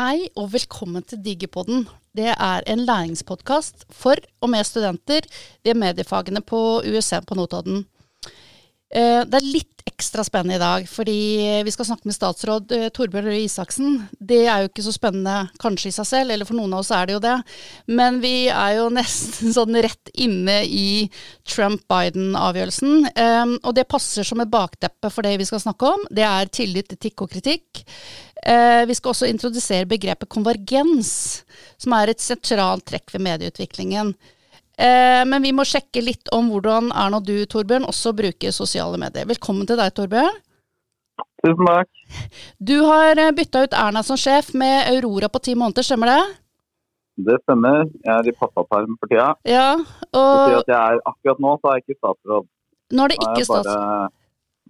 Hei og velkommen til Digipodden. Det er en læringspodkast for og med studenter ved mediefagene på USM på Notodden. Eh, det er litt ekstra spennende i dag, fordi vi skal snakke med statsråd eh, Torbjørn Røe Isaksen. Det er jo ikke så spennende kanskje i seg selv, eller for noen av oss er det jo det. Men vi er jo nesten sånn rett inne i Trump-Biden-avgjørelsen. Eh, og det passer som et bakteppe for det vi skal snakke om. Det er tillit, etikk og kritikk. Vi skal også introdusere begrepet konvergens, som er et sentralt trekk ved medieutviklingen. Eh, men vi må sjekke litt om hvordan Erna og du, Torbjørn, også bruker sosiale medier. Velkommen til deg, Torbjørn. Tusen takk. Du har eh, bytta ut Erna som sjef med Aurora på ti måneder, stemmer det? Det stemmer. Jeg er i pappaperm for tida. Ja, og... Det betyr at jeg er, akkurat nå så er jeg ikke statsråd. Nå er det ikke statsråd.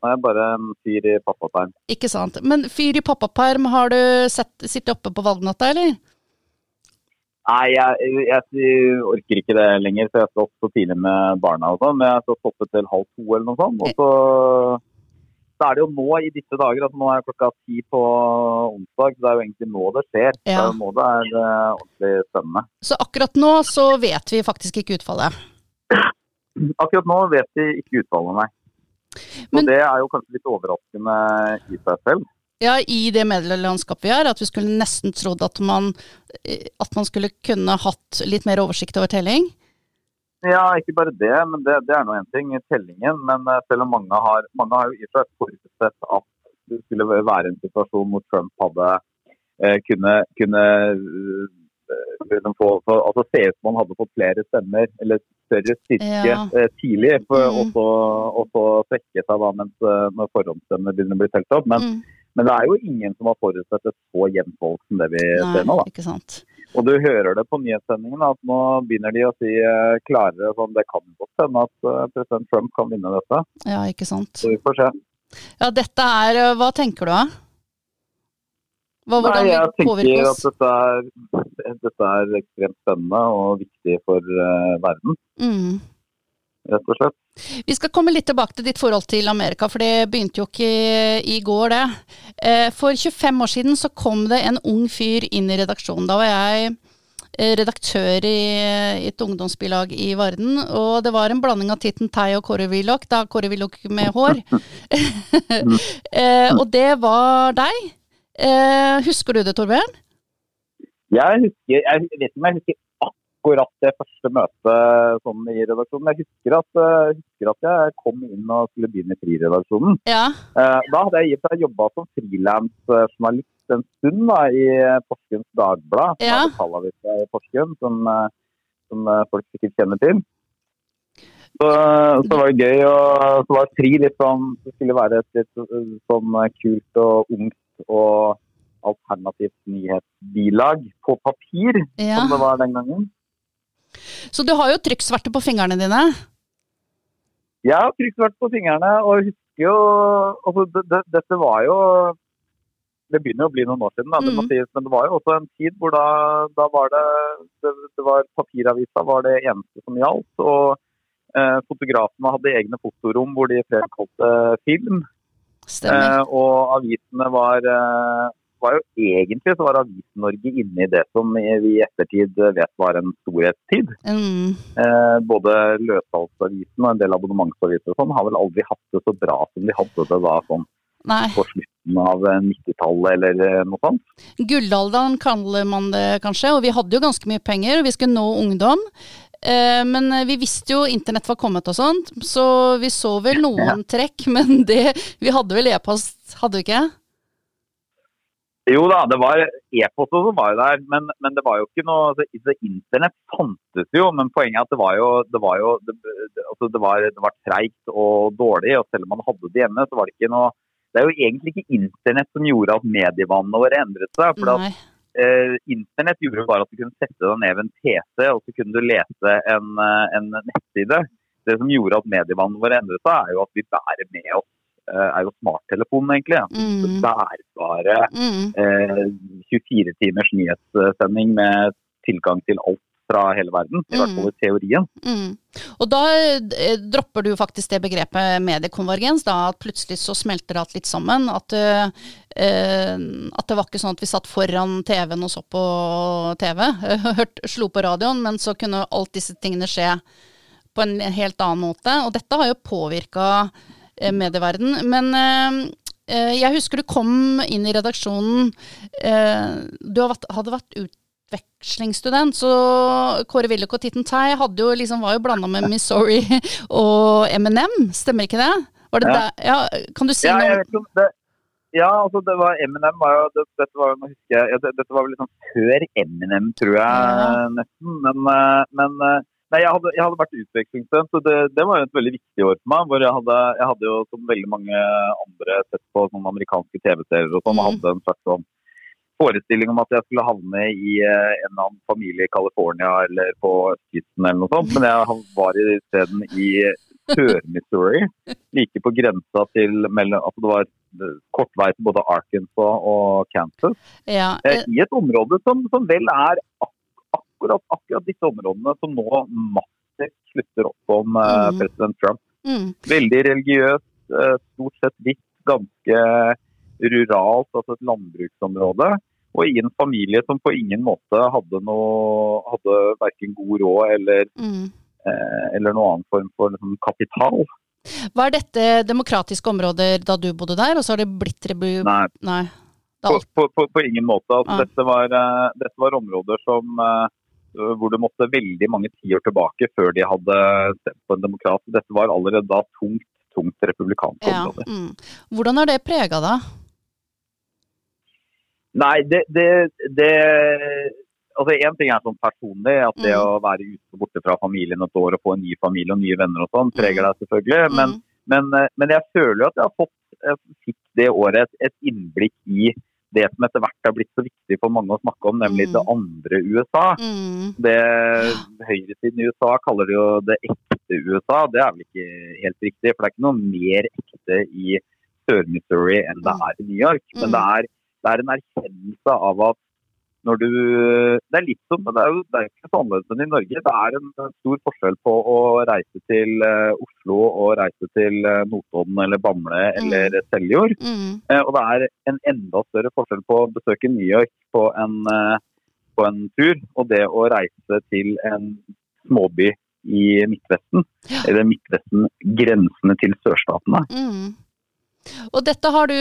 Nå er bare en fyr i pappaperm. Ikke sant. Men fyr i pappaperm, har du sett, sittet oppe på valgnatta, eller? Nei, jeg, jeg, jeg, orker ikke det lenger, for jeg skal opp så tidlig med barna og sånn. Men jeg skal stoppe til halv to eller noe sånt. Og så, så er det jo nå i disse dager, altså nå er klokka ti på onsdag, så det er jo egentlig nå det skjer. Ja. Det er nå det er uh, ordentlig spennende. Så akkurat nå så vet vi faktisk ikke utfallet? Akkurat nå vet vi ikke utfallet, nei. Men, og det er jo kanskje litt overraskende i seg selv. Ja, i det medielandskapet vi er, at vi skulle nesten trodd at man, at man skulle kunne hatt litt mer oversikt over telling? Ja, ikke bare det, men det, det er nå én ting, tellingen. Men eh, selv om mange har, mange har jo i seg forutsett at det skulle være en situasjon hvor Trump hadde eh, kunne, kunne uh, få, altså se ut som man hadde fått flere stemmer eller større styrke ja. eh, tidlig, for, mm. og så svekke seg da mens når forhåndsstemmene begynner å bli telt opp. Men mm men det er jo ingen som har forutsett et så jevnt folk som det vi Nei, ser nå. da. Ikke sant. Og du hører det på nyhetssendingen at nå begynner de å si klarere sånn det kan godt hende at president Trump kan vinne dette. Ja, ikke sant. Så vi får se. Ja, dette er Hva tenker du da? Hva, Nei, jeg tenker at dette er, dette er, ekstremt spennende og viktig for verden. Mm. Rett og slett. Vi skal komme litt tilbake til ditt forhold til Amerika, for det begynte jo ikke i går, det. Eh, for 25 år siden så kom det en ung fyr inn i redaksjonen. Da var jeg eh, redaktør i, et ungdomsbilag i Varden, og det var en blanding av Titten Tei og Kåre Willoch, da Kåre Willoch med hår. Og det var deg. Husker du det, Torbjørn? Jeg husker, jeg vet ikke om jeg husker akkurat det første møtet sånn, i redaksjonen. Jeg husker at, jeg husker at, jeg kom inn og skulle begynne i Friredaksjonen. Ja. Eh, da hadde jeg, jobba som frilansjournalist en stund da, i Porsgrunns Dagblad, ja. vi det i Porsgrunn, som, som folk sikkert kjenner til. Så, så var det gøy, og så var Fri litt sånn Det skulle være et litt sånn kult og ungt og alternativt nyhetsbilag på papir, ja. som det var den gangen. Så du har jo trykksverte på fingrene dine? Jeg har trykksverte på fingrene, og jeg husker jo altså, det, det, Dette var jo Det begynner jo å bli noen år siden, da, det mm. sies, men det var jo også en tid hvor da, da var det, det, det var Papiravisa var det eneste som gjaldt. og eh, Fotografene hadde egne fotorom hvor de fremkalte film. Eh, og avisene var, eh, var jo egentlig så var Avis-Norge inne i det som vi i ettertid vet var en storhetstid. Mm. Eh, både løssalgsavisen og en del abonnementsaviser sånn, har vel aldri hatt det så bra som de hadde det da sånn Nei. på slutten av 90-tallet eller noe sånt. Gullalderen kaller man det kanskje, og vi hadde jo ganske mye penger og vi skulle nå ungdom. Eh, men vi visste jo internett var kommet og sånt, så vi så vel noen trekk. Men det, vi hadde vel e-post, hadde vi ikke? Jo da, det var e-post som var der, men, men, det var jo ikke noe altså, Internett fantes jo, men poenget er at det var jo Det var, jo, det, altså, det var, det var treigt og dårlig, og selv om man hadde det hjemme, så var det ikke noe Det er jo egentlig ikke Internett som gjorde at medievanene våre endret seg. for at eh, Internett gjorde bare at du kunne sette deg ned ved en PC, og så kunne du lese en, eh, en nettside. Det som gjorde at medievannene våre endret seg, er jo at vi bærer med oss Eh, er jo smarttelefonen, egentlig. Mm. Bærbare mm. eh, 24 timers nyhetssending med tilgang til alt fra hele verden. I hvert fall i teorien. Mm. Og da eh, dropper du faktisk det begrepet mediekonvergens, da, at plutselig så smelter alt litt sammen. At, uh, at, det var ikke sånn at vi satt foran TV-en og så på TV, hørt, slo på radioen, men så kunne alt disse tingene skje på en helt annen måte. Og dette har jo påvirka medieverden. Men eh, jeg husker du kom inn i redaksjonen. Du hadde vært utvekslingsstudent, så Kåre Willoch og Titten Tei liksom, var jo blanda med Missouri og Eminem, stemmer ikke det? Var det ja. Ja, kan du si ja, noe om det? Ja, altså det var Eminem var jo det, Dette var nå husker jeg, det, dette var vel liksom før Eminem, tror jeg ja. nesten. Men, men Nei, jeg hadde, jeg hadde vært utvekslingsstudent, og det, det, var jo et veldig viktig år for meg. hvor Jeg hadde, jeg hadde jo, som veldig mange andre, sett på sånne amerikanske TV-serier og sånn, og mm. hadde en slags sånn forestilling om at jeg skulle havne i eh, en eller annen familie i California eller på østkysten eller noe sånt. Men jeg var isteden i Sør-Missouri, like på grensa til mellom Altså det var kort vei til både Arkansas og Kansas. Ja, eh, I et område som, som vel er akkurat akkurat, akkurat disse områdene som nå massivt slutter opp om uh, president Trump. Mm. Veldig religiøst, uh, stort sett hvitt, ganske ruralt, altså et landbruksområde. Og i en familie som på ingen måte hadde noe hadde verken god råd eller, mm. eh, eller noen annen form for liksom, kapital. Var dette demokratiske områder da du bodde der, og så har det blitt rebu... Nei. Nei. På, på, på, på, ingen måte. Altså, ja. dette, var, dette, var, områder som Eh, hvor det måtte veldig mange tiår tilbake før de hadde stemt på en demokrat. Dette var allerede da tungt, tungt republikansk område. Ja, mm. Hvordan har det prega da? Nei, det, det, det altså Én ting er sånn personlig, at det mm. å være ute borte fra familien et år og få en ny familie og nye venner og sånn, preger mm. deg selvfølgelig. Men, mm. men, eh, men, jeg føler jo at jeg har fått jeg fikk det året et, et innblikk i det som etter hvert har blitt så viktig for mange å snakke om, nemlig mm. det andre USA. Mm. Det Høyresiden i USA kaller det jo det ekte USA. Det er vel ikke helt riktig, for det er ikke noe mer ekte i Sør-Missouri enn det mm. er i New York. Men det er, det er en erkjennelse av at når du Det er litt som, det er jo det er ikke så annerledes enn i Norge. Det er en stor forskjell på å reise til uh, Oslo og reise til uh, Notodden eller Bamble mm. eller Seljord. Mm. Uh, og det er en enda større forskjell på å besøke New York på en, på en tur, og det å reise til en småby i Midtvesten. Ja. Eller Midtvesten grensene til sørstatene. Mm. Og dette har, du,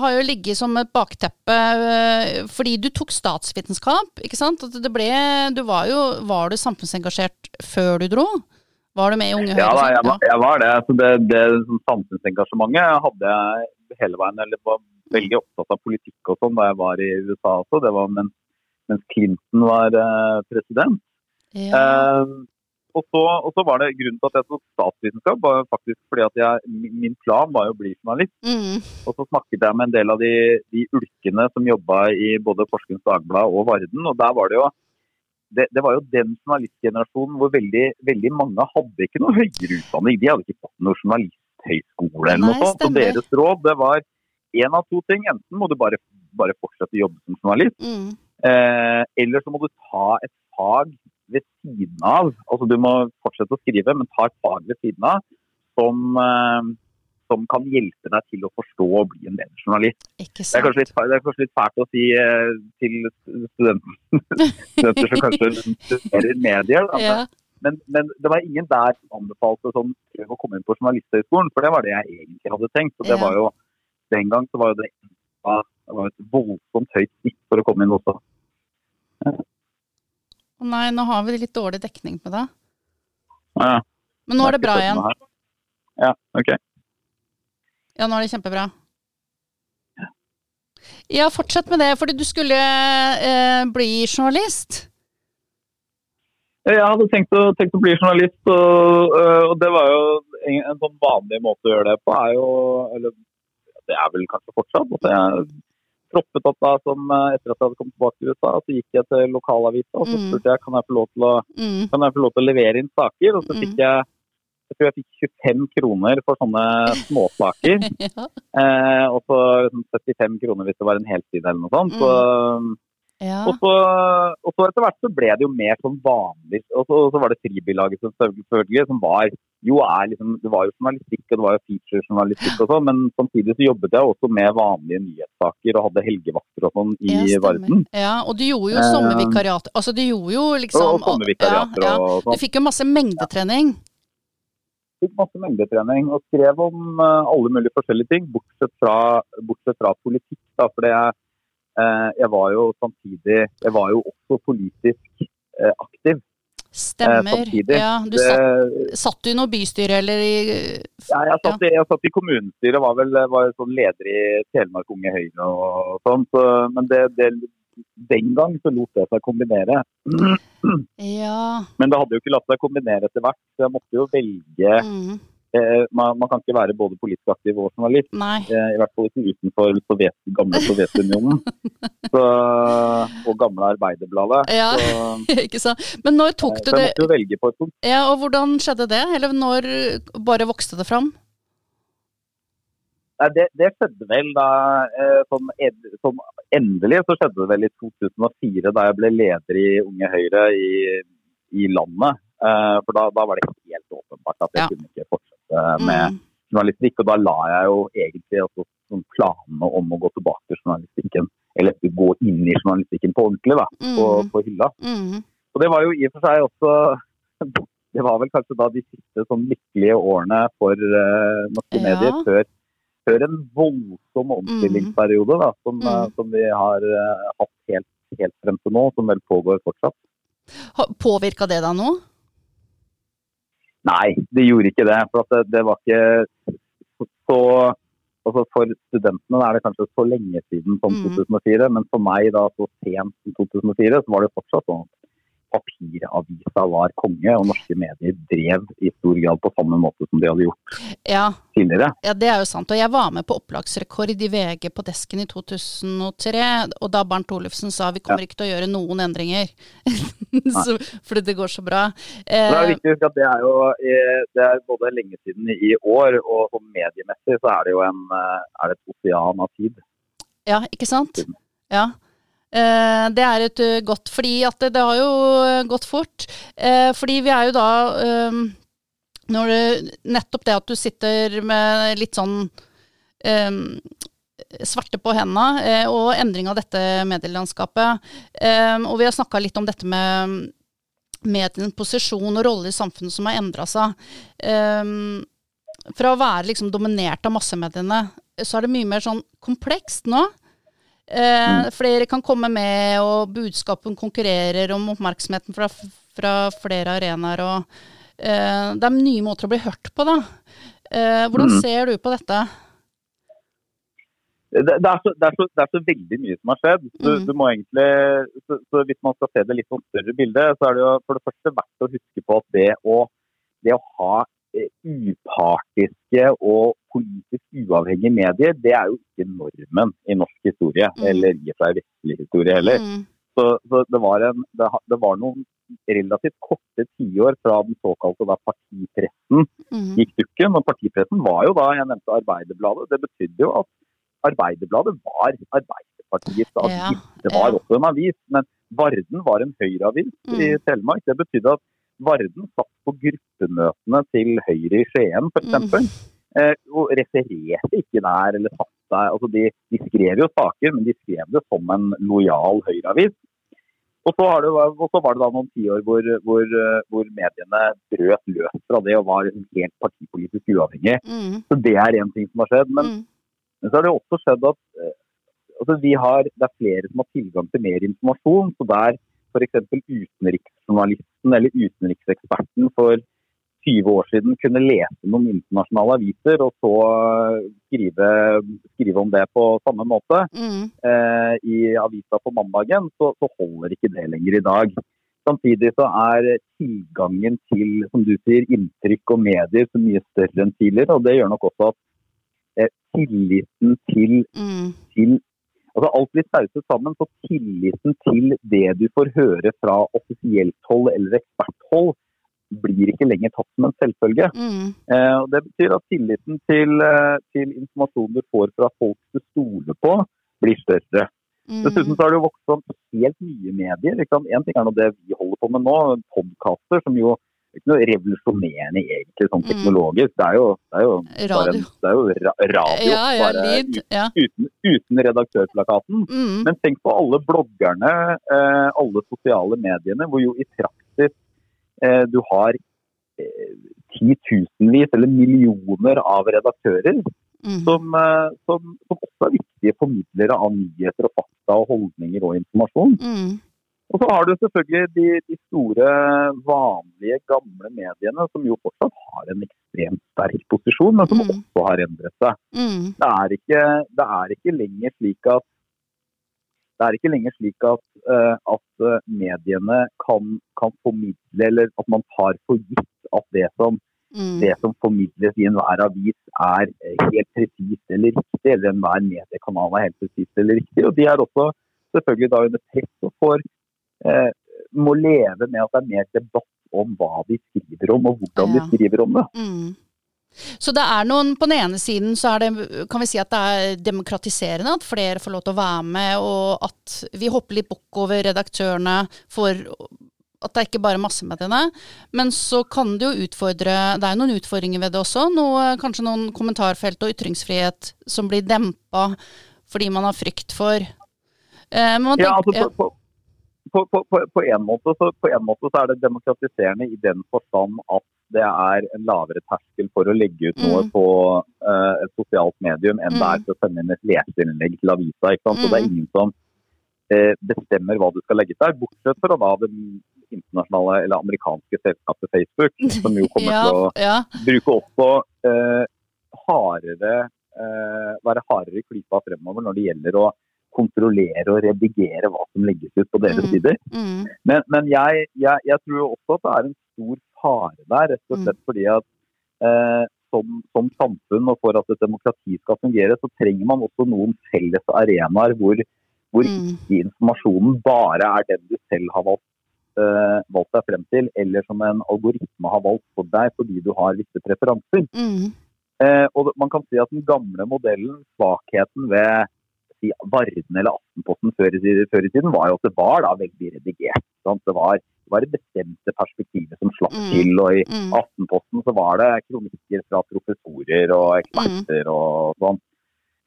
har jo ligget som et bakteppe øh, fordi du tok statsvitenskap, ikke sant? Det ble, du var jo Var du samfunnsengasjert før du dro? Var du med i Unge Høyre? Ja, da, jeg, var, jeg var det. Altså det, det samfunnsengasjementet hadde jeg hele veien. Eller var veldig opptatt av politikk og sånn da jeg var i USA også. Det var mens, mens Clinton var uh, president. Ja. Uh, og så, og så, var det grunnen til at jeg tok statsvitenskap, var faktisk fordi at jeg, min plan var å bli journalist. Mm. Og så snakket jeg med en del av de, de ulkene som jobba i både Forskens Dagblad og Varden. Og der var det jo det, det var jo den journalistgenerasjonen hvor veldig, veldig, mange hadde ikke noe høyere utdanning. De hadde ikke fått noe journalisthøyskole eller noe sånt. Og deres råd det var én av to ting. Enten må du bare, bare fortsette å jobbe som journalist, mm. eh, eller så må du ta et fag ved siden av. Altså Du må fortsette å skrive, men ta et fag ved siden av som, uh, som kan hjelpe deg til å forstå og bli en bedre journalist. Det er, litt, det er kanskje litt fælt å si uh, til studenter, studenter som kanskje studerer medier. Ja. Men, men, det var ingen der som anbefalte sånn, å komme inn på Journalisthøgskolen, for det var det jeg egentlig hadde tenkt. og det var jo, Den gang så var jo det, det var et voldsomt høyt snitt for å komme inn også. Å nei, nå har vi litt dårlig dekning på det. Ja. Men nå er det bra igjen. Ja, ok. Ja, nå er det kjempebra. Ja, fortsett med det, fordi du skulle eh, bli journalist. Jeg hadde tenkt å, tenkt å bli journalist, og, øh, og, det var jo en, en, sånn vanlig måte å gjøre det på. er jo, eller Det er vel kanskje fortsatt. at jeg troppet opp da som eh, etter at jeg hadde kommet tilbake til USA. Så gikk jeg til lokalavisa og så mm. spurte jeg kan jeg få lov til å, mm. kan jeg få lov til å levere inn saker. Og så fikk mm. jeg jeg tror jeg fikk 25 kroner for sånne småsaker. ja. eh, og så 75 kroner hvis det var en helside eller noe sånt. Så, Ja. Og så, og så etter hvert så ble det jo mer sånn vanlig. Og så, og så var det Fribylaget som selvfølgelig, som var jo er liksom Det var jo journalistikk og det var jo featurejournalistikk og sånn, men samtidig så jobbet jeg også med vanlige nyhetssaker og hadde helgevakter og sånn i Ja. Varden. Ja, og du gjorde jo sommervikariater sommervikariat. Altså, du gjorde jo liksom og sommervikariater ja, ja. og Du sånn. fikk jo masse mengdetrening. Fikk masse mengdetrening og skrev om eh, alle mulige forskjellige ting, bortsett fra, bortsett fra politikk. da, for jeg, eh, jeg var jo samtidig Jeg var jo også politisk eh, aktiv. Stemmer. samtidig. Ja, du satt, satt du i noe bystyre eller i Ja, jeg, satt i, jeg satt i kommunestyret, var vel var sånn leder i Telemark Unge Høyre og sånn. Så, men det, det, den gang så lot det seg kombinere. Ja. Men det hadde jo ikke latt seg kombinere etter hvert. Så jeg måtte jo velge Mm, eh, man, man kan ikke være både politisk aktiv og journalist. nei. Eh, I hvert fall ikke utenfor Sovjet, gamle Sovjetunionen. Så, og gamle Arbeiderbladet. Ja. Så, Ikke sant. Men når tok du det måtte jo velge på et punkt. Ja, og hvordan skjedde det? Eller når bare vokste det fram? Nei, det, det skjedde vel da som, som, sånn, Endelig så skjedde det vel i 2004, da jeg ble leder i Unge Høyre i, i landet. Eh, for da, da var det helt åpenbart at jeg Ja. kunne ikke fortsette med Mm, journalistikk. Og da la jeg jo egentlig også planene om å gå tilbake til journalistikken. Eller gå inn i journalistikken på ordentlig, da. På, mm, på hylla. mm. Og det var jo i og for seg også Det var vel kanskje da de siste sånn lykkelige årene for uh, norske Ja. medier før, før en voldsom omstillingsperiode da, som, eh, som vi har hatt helt, helt frem til nå, som vel pågår fortsatt. Påvirka det deg nå? Nei, det gjorde ikke det. For at det, det var ikke så altså For studentene er det kanskje så lenge siden som Mm. 2004, men for meg da så sent som 2004, så var det fortsatt sånn at papiravisa var konge, og norske medier drev i stor grad på samme måte som de hadde gjort Ja, tidligere. ja, det er jo sant. Og jeg var med på opplagsrekord i VG på desken i 2003, og da Bernt Olufsen sa vi kommer ikke til å gjøre noen endringer. så, fordi det går så bra. Det er Eh, viktig at det er jo eh, det er både lenge siden i år, og sånn mediemessig så er det jo en, eh, er det et osean av tid. ja, ikke sant? Ja. Eh, det er et uh, godt, fordi at det, det har jo uh, gått fort. Eh, fordi vi er jo da um, når du, Nettopp det at du sitter med litt sånn um, svarte på hendene, eh, og endring av dette medielandskapet. Um, og vi har snakka litt om dette med medienes posisjon og rolle i samfunnet som har endra seg. Fra å være liksom dominert av massemediene, så er det mye mer sånn komplekst nå. Eh, Flere kan komme med, og budskapen konkurrerer om oppmerksomheten fra, fra flere arenaer. Og, eh, det er nye måter å bli hørt på, da. Eh, hvordan Mm. ser du på dette? Det, det, er så, det, er så, det er så veldig mye som har skjedd. Du, Mm. du må egentlig, så, så Hvis man skal se det litt sånn større bilde, så er det jo for det første verdt å huske på at det å, det å ha upartiske og politisk uavhengige medier, det er jo ikke normen i norsk historie. Mm. Eller i og for seg vestlig historie heller. Mm, Så, så det, var en, det, det var noen relativt korte tiår fra den såkalte da, partipressen mm, gikk dukken. Og partipressen var jo da, jeg nevnte Arbeiderbladet. Det betydde jo at Arbeiderbladet var Arbeiderpartiets avis. Ja, det var også en avis, men Varden var en Høyre-avis i Mm. Telemark. Det betydde at Varden satt på gruppemøtene til Høyre i Skien f.eks. Mm. Eh, og refererte ikke der eller satt der. Altså, de, de skrev jo saker, men de skrev det som en lojal Høyre-avis. Og så, har det, og så var det da noen tiår hvor, hvor, eh, hvor mediene brøt løs fra det og var helt partipolitisk uavhengig. mm, Så det er én ting som har skjedd. Men, mm, men så har det også skjedd at eh, altså vi har, det er flere som har tilgang til mer informasjon. Så der f.eks. utenriksjournalisten eller utenrikseksperten for 20 år siden kunne lese noen internasjonale aviser og så eh, skrive, skrive om det på samme måte mm, eh, i avisa på mandagen, så, så holder ikke det lenger i dag. Samtidig så er tilgangen til som du sier, inntrykk og medier så mye større enn tidligere. og Det gjør nok også at eh, tilliten til, mm, til altså Alt blir sauset sammen, så tilliten til det du får høre fra offisielt hold eller eksperthold, blir ikke lenger tatt som en selvfølge. mm, Eh, og Det betyr at tilliten til, eh, til informasjonen du får fra folk du stoler på, blir større. Dessuten så har det jo vokst fram helt nye medier. Én? En ting er nå det vi holder på med nå, podkaster, som jo ikke noe revolusjonerende egentlig sånn Mm. teknologisk. Det er jo, det er jo, bare en, Radio. det er jo ra radio, Ja, ja, bare lyd. Ja. uten, uten redaktørplakaten. Mm. Men tenk på alle bloggerne, eh, alle sosiale mediene, hvor jo i praksis eh, du har eh, titusenvis eller millioner av redaktører Mm. som, eh, som, som også er viktige formidlere av nyheter og fakta og holdninger og informasjon. Mm. Og så har du selvfølgelig de, de store, vanlige, gamle mediene som jo fortsatt har en ekstremt sterk posisjon, men som Mm. også har endret seg. Mm. Det er ikke, det er ikke lenger slik at er lenger slik at, uh, at eh, mediene kan, kan formidle, eller at man tar for gitt at det som, Mm. det som formidles i enhver avis er eh, helt presist eller riktig, eller enhver mediekanal er helt presist eller riktig. Og de er også selvfølgelig da under press og får, må leve med at det er mer debatt om hva de skriver om, og hvordan Ja. de skriver om det. Mm. Så det er noen, på den ene siden så er det, kan vi si at det er demokratiserende, at flere får lov til å være med, og at vi hopper litt bukk over redaktørene for at det er ikke bare massemediene. Men så kan det jo utfordre, det er jo noen utfordringer ved det også. Noe, kanskje noen kommentarfelt og ytringsfrihet som blir dempa fordi man har frykt for eh, man Ja, altså på, på, på, på, på, en måte, så, på en måte så er det demokratiserende i den forstand at det er en lavere terskel for å legge ut noe Mm. på uh, et sosialt medium enn det er Mm. for å sende inn et leserinnlegg til avisa. Ikke sant? Så det er Mm. ingen som uh, bestemmer hva du skal legge der, bortsett fra da det internasjonale eller amerikanske selskapet Facebook, som jo kommer ja, til å ja, bruke også uh, hardere, være hardere i klypa fremover når det gjelder å kontrollere og redigere hva som legges ut på deres Mm. sider. mm, Men, men jeg, jeg, jeg tror også at det er en stor fare der, rett og Mm. slett fordi at eh, som, som samfunn og for at et demokrati skal fungere, så trenger man også noen felles arenaer hvor, hvor mm, ikke informasjonen bare er den du selv har valgt, eh, valgt deg frem til, eller som en algoritme har valgt for deg fordi du har visse preferanser. mm, Eh, og man kan si at den gamle modellen, svakheten ved si, Varden eller Aftenposten før i, før i tiden, var jo at det var da veldig redigert. Sant? Det, var, det var det bestemte perspektivet som slapp Mm. til. og I mm, Aftenposten så var det kronikker fra professorer og eksperter og sånn.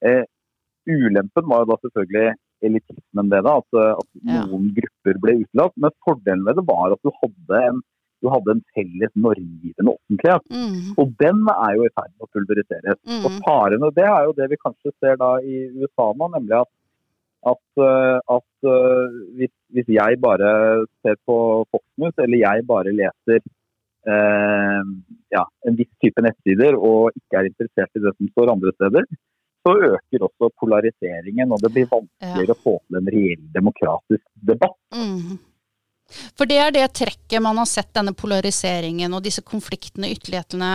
Eh, ulempen var jo da selvfølgelig elitismen det det, at, at at Ja. noen grupper ble utelatt. Men fordelen ved det var at du hadde en, du hadde en felles normgivende offentlighet. mm, Og den er jo i ferd med å pulveriseres. Og mm, faren ved det er jo det vi kanskje ser da i USA nå, nemlig at, at, eh, at eh, hvis, hvis jeg bare ser på Fox News, eller jeg bare leser eh, ja, en viss type nettsider og ikke er interessert i det som står andre steder, så øker også polariseringen, og det blir vanskeligere å få til en reell demokratisk debatt. mm. For det er det trekket man har sett, denne polariseringen og disse konfliktene, ytterlighetene.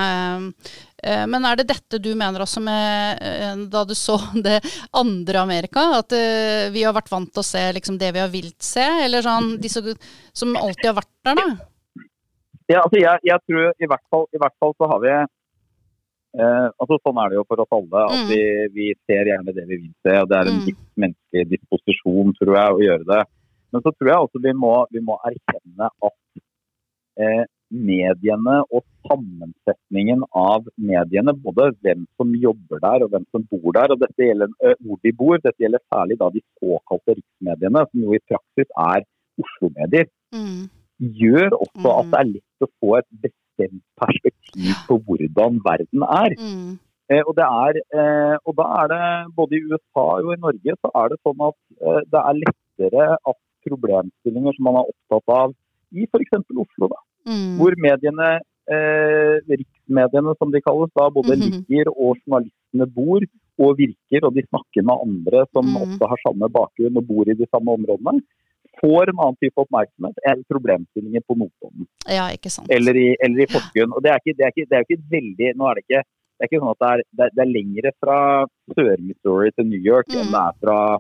eh, Men er det dette du mener også med eh, da du så det andre Amerika? At eh, vi har vært vant til å se liksom det vi har vilt se, eller sånn disse som alltid har vært der, da? Ja, altså jeg, jeg tror i hvert, fall, i hvert fall så har vi eh, altså Sånn er det jo for oss alle. at Mm. vi, vi ser gjerne det vi vil se. og Det er en Mm. menneskelig disposisjon tror jeg, å gjøre det. Men så tror jeg også vi må, vi må erkjenne at eh, mediene og sammensetningen av mediene, både hvem som jobber der og hvem som bor der, og dette gjelder eh, hvor de bor, dette gjelder særlig da de såkalte riksmediene, som jo i praksis er Oslo-medier Mm. gjør også Mm. at det er lett å få et bestemt perspektiv på hvordan verden er. Mm. Eh, og, det er eh, og da er det, både i USA og i Norge, så er det sånn at eh, det er lettere at problemstillinger som man er opptatt av i f.eks. Oslo, da, Mm. hvor mediene, eh, riksmediene som de kalles, da både Mhm. ligger og journalistene bor og virker, og de snakker med andre som Mm. ofte har samme bakgrunn og bor i de samme områdene, får en annen type oppmerksomhet enn problemstillinger på Notodden Ja, eller i, eller i Porsgrunn. Og det er, ikke, det, er ikke, det er ikke veldig Nå er det ikke det er ikke sånn at det er, det er, det er lengre fra Sør-Missouri til New York Mm. enn det er fra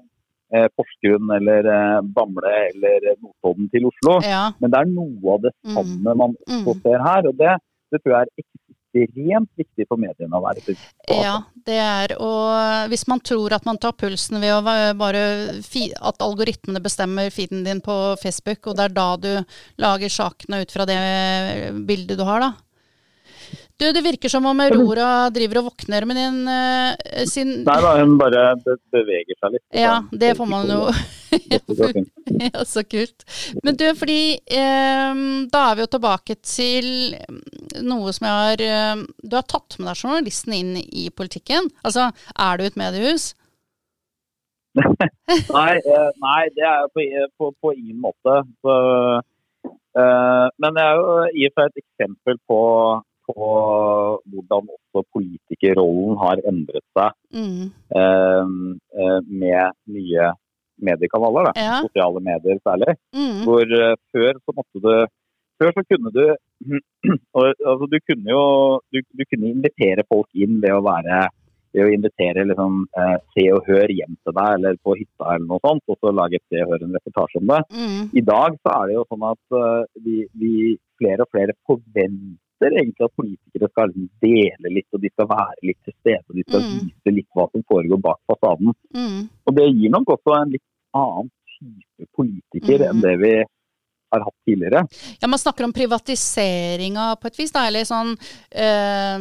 Porsgrunn eller eh, Bamble eller Notodden til Oslo. Ja. Men det er noe av det Mm. samme man også Mm. ser her. Og det, det tror jeg er ekstremt viktig for mediene å være bevisst på. Ja, det er Og hvis man tror at man tar pulsen ved å bare At algoritmene bestemmer feeden din på Facebook, og det er da du lager sakene ut fra det bildet du har, da. Du, det virker som om Aurora driver og våkner med din uh, sin Nei da, hun bare beveger seg litt. Ja, det får man jo. Ja, så kult. Men du, fordi um, da er vi jo tilbake til noe som jeg har um, Du har tatt med deg journalisten inn i politikken. Altså, er du et mediehus? Nei, nei, det er jeg på, på, på ingen måte. Så, uh, men jeg er jo i og for seg et eksempel på, på hvordan også politikerrollen har endret seg Mm. eh, eh, med nye mediekanaler. Da. Ja. Sosiale medier særlig. Mm. Hvor eh, før så måtte du Før så kunne du altså, du kunne jo du, du kunne invitere folk inn ved å være ved å invitere liksom, eh, Se og Hør hjem til deg eller på hytta eller noe sånt, og så lage et Se og Hør en reportasje om det. Mm. I dag så er det jo sånn at uh, vi, vi flere og flere forventer egentlig at politikere skal liksom dele litt, og de skal være litt til stede. og De skal Mm. vise litt hva som foregår bak fasaden. Mm. Og det gir nok også en litt annen type politiker Mhm. enn det vi har hatt tidligere. Ja, man snakker om privatiseringa på et vis, da, eller sånn øh,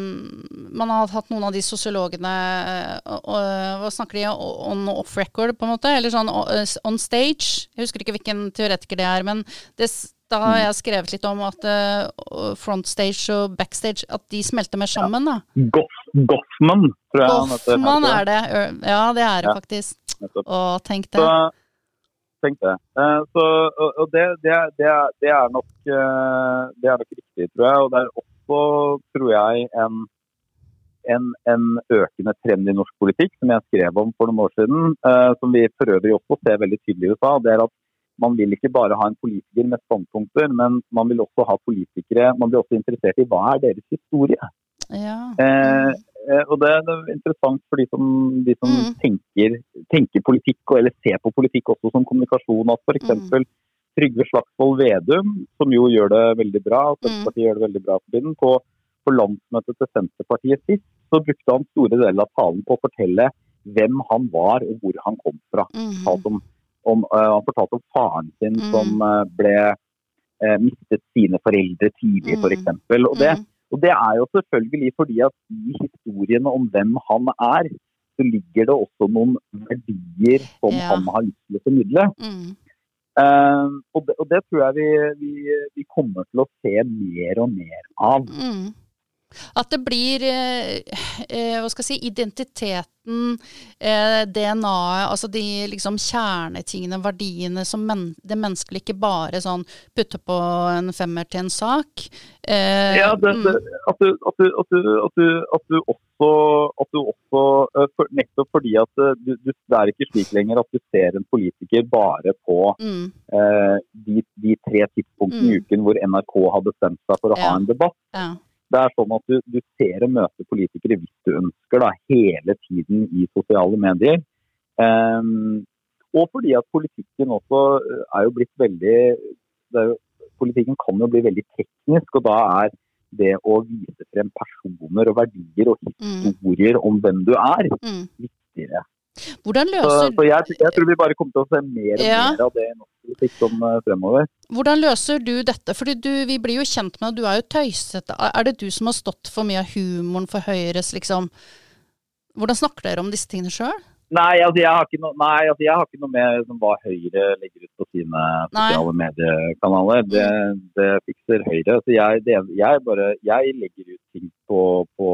Man har hatt noen av de sosiologene og, og, Hva snakker de on off record, på en måte? Eller sånn eh, on stage? Jeg husker ikke hvilken teoretiker det er, men det, da har jeg skrevet litt om at eh, frontstage og backstage At de smelter mer sammen, da. Goff, Goffman, tror jeg. Goffman er det. Ja, det er det Ja. faktisk. Å, tenk det. Så, tenk det. Eh, så, og, det, det, det, det, er nok, eh, det er nok riktig, tror jeg. Og det er også, tror jeg, en, en, en økende trend i norsk politikk, som jeg skrev om for noen år siden, eh, som vi for øvrig også ser veldig tydelig i USA. det er at man vil ikke bare ha en politiker med standpunkter, men man vil også ha politikere Man blir også interessert i hva er deres historie. Ja. Eh, eh, og det, er interessant for de som, de som Mm. tenker, tenker politikk, eller ser på politikk også som kommunikasjon. At f.eks. Mm. Trygve Slagsvold Vedum, som jo gjør det veldig bra, og Mm. Gjør det veldig bra for tiden, på, på landsmøtet til Senterpartiet sist, så brukte han store deler av talen på å fortelle hvem han var og hvor han kom fra. Mhm. Fortalte om, eh, han fortalte om faren sin Mm. som eh, ble eh, mistet sine foreldre tidlig, Mm. f.eks. Og det, Mhm. og det er jo selvfølgelig fordi at i historiene om hvem han er, så ligger det også noen verdier som Ja. han har lyst til å formidle. Mm. Uh, og, det, og det tror jeg vi, vi, vi kommer til å se mer og mer av. Mm. At det blir eh, eh, hva skal jeg si, identiteten, eh, DNA-et, altså de liksom kjernetingene, verdiene som men, det menneskelige, ikke bare sånn putte på en femmer til en sak. Eh, Ja, det, det, mm, at, du, at, du, at, du, at, du, også, at du også eh, for, Nettopp fordi at eh, du, det er ikke slik lenger at du ser en politiker bare på mm, eh, de, de tre tidspunktene i Mm. uken hvor NRK har bestemt seg for å Ja. ha en debatt. ja. Det er sånn at du, du ser og møter politikere hvis du ønsker, da, hele tiden i sosiale medier. Um, og fordi at politikken også eh, er jo blitt veldig det jo, Politikken kan jo bli veldig teknisk, og da er det å vise frem personer og verdier og Mm, historier om hvem du er, mm. viktigere. Hvordan løser så jeg, jeg tror vi bare kommer til å se mer og Ja. mer av det i norsk politikk som eh, fremover. Hvordan løser du dette? Fordi du, vi blir jo kjent med at du er jo tøysete. Er det du som har stått for mye av humoren for Høyres, liksom? Hvordan snakker dere om disse tingene sjøl? Nei, altså jeg har ikke noe, nei, altså jeg har ikke noe med liksom, hva Høyre legger ut på sine sosiale mediekanaler. Det, det fikser Høyre. Så jeg, det, jeg, bare, jeg legger ut ting på, på,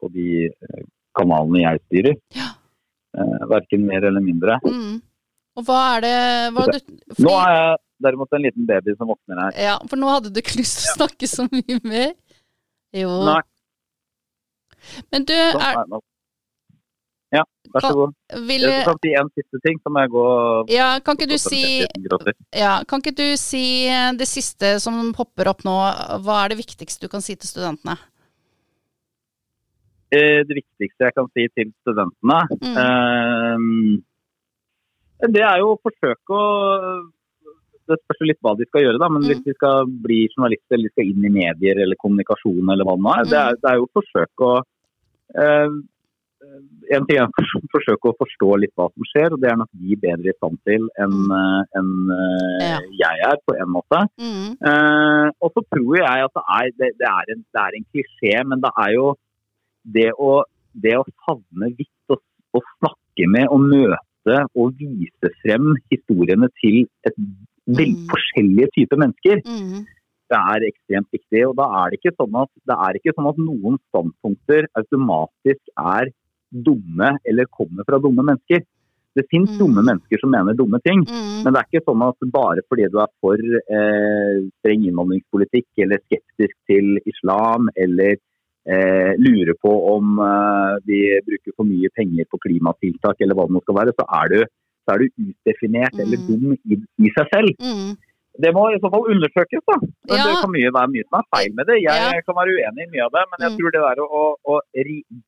på de eh, kanalene jeg styrer. Ja. Eh, verken mer eller mindre. Mm. Og hva er det hva det, fordi, Nå er jeg derimot en liten baby som våkner her. Ja, for nå hadde du ikke lyst til å snakke så mye mer? Jo. Nei, Men du, sånn er. Ja, vær så god. vil, Jeg kan si en siste ting, så må jeg gå ja, kan ikke du si ja, Kan ikke du si det siste som popper opp nå? Hva er det viktigste du kan si til studentene? Eh, det viktigste jeg kan si til studentene, Mm. eh, det er jo å forsøke å det spørs litt hva de skal gjøre, da. Men Mm. hvis de skal bli journalister eller de skal inn i medier eller kommunikasjon eller hva det nå er, det, Mm. er det er jo å forsøke å eh, En ting er å forsøke å forstå litt hva som skjer, og det er nok de bedre i stand til enn en, eh, Ja. jeg er, på en måte. Mm. Eh, og så tror jeg at det er, det, det er, en, det er en klisjé, men det er jo det å, det å favne vidt og, og snakke med og møte og vise frem historiene til et veldig Mm. forskjellige typer mennesker, Mm. det er ekstremt viktig. Og da er det ikke sånn at, det er ikke sånn at noen standpunkter automatisk er dumme eller kommer fra dumme mennesker. Det finnes Mm. dumme mennesker som mener dumme ting. Mm. Men det er ikke sånn at bare fordi du er for eh, streng innvandringspolitikk eller skeptisk til islam eller eh, lurer på om eh, de bruker for mye penger på klimatiltak eller hva det nå skal være, så er du, så er du utdefinert eller Mm. dum i, i seg selv. Mm. Det må i så fall undersøkes, da. Men Ja. Det kan mye være mye som er feil med det. Jeg Ja. kan være uenig i mye av det, men jeg Mm. tror det der å, å, å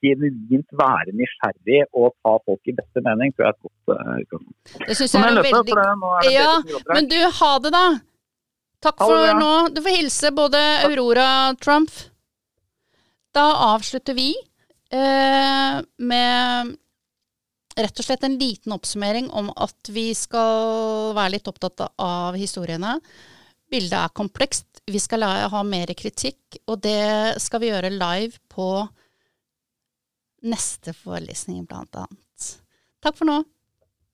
genuint være nysgjerrig og ta folk i beste mening, tror jeg er et godt uh, utgangspunkt. Det syns jeg er løpe, veldig det, er Ja. Men du, ha det, da. Takk for nå. Du får hilse både Aurora Trump. Da avslutter vi eh, med rett og slett en liten oppsummering om at vi skal være litt opptatt av historiene. Bildet er komplekst. Vi skal ha mer kritikk, og det skal vi gjøre live på neste forelesning, blant annet. Takk for nå.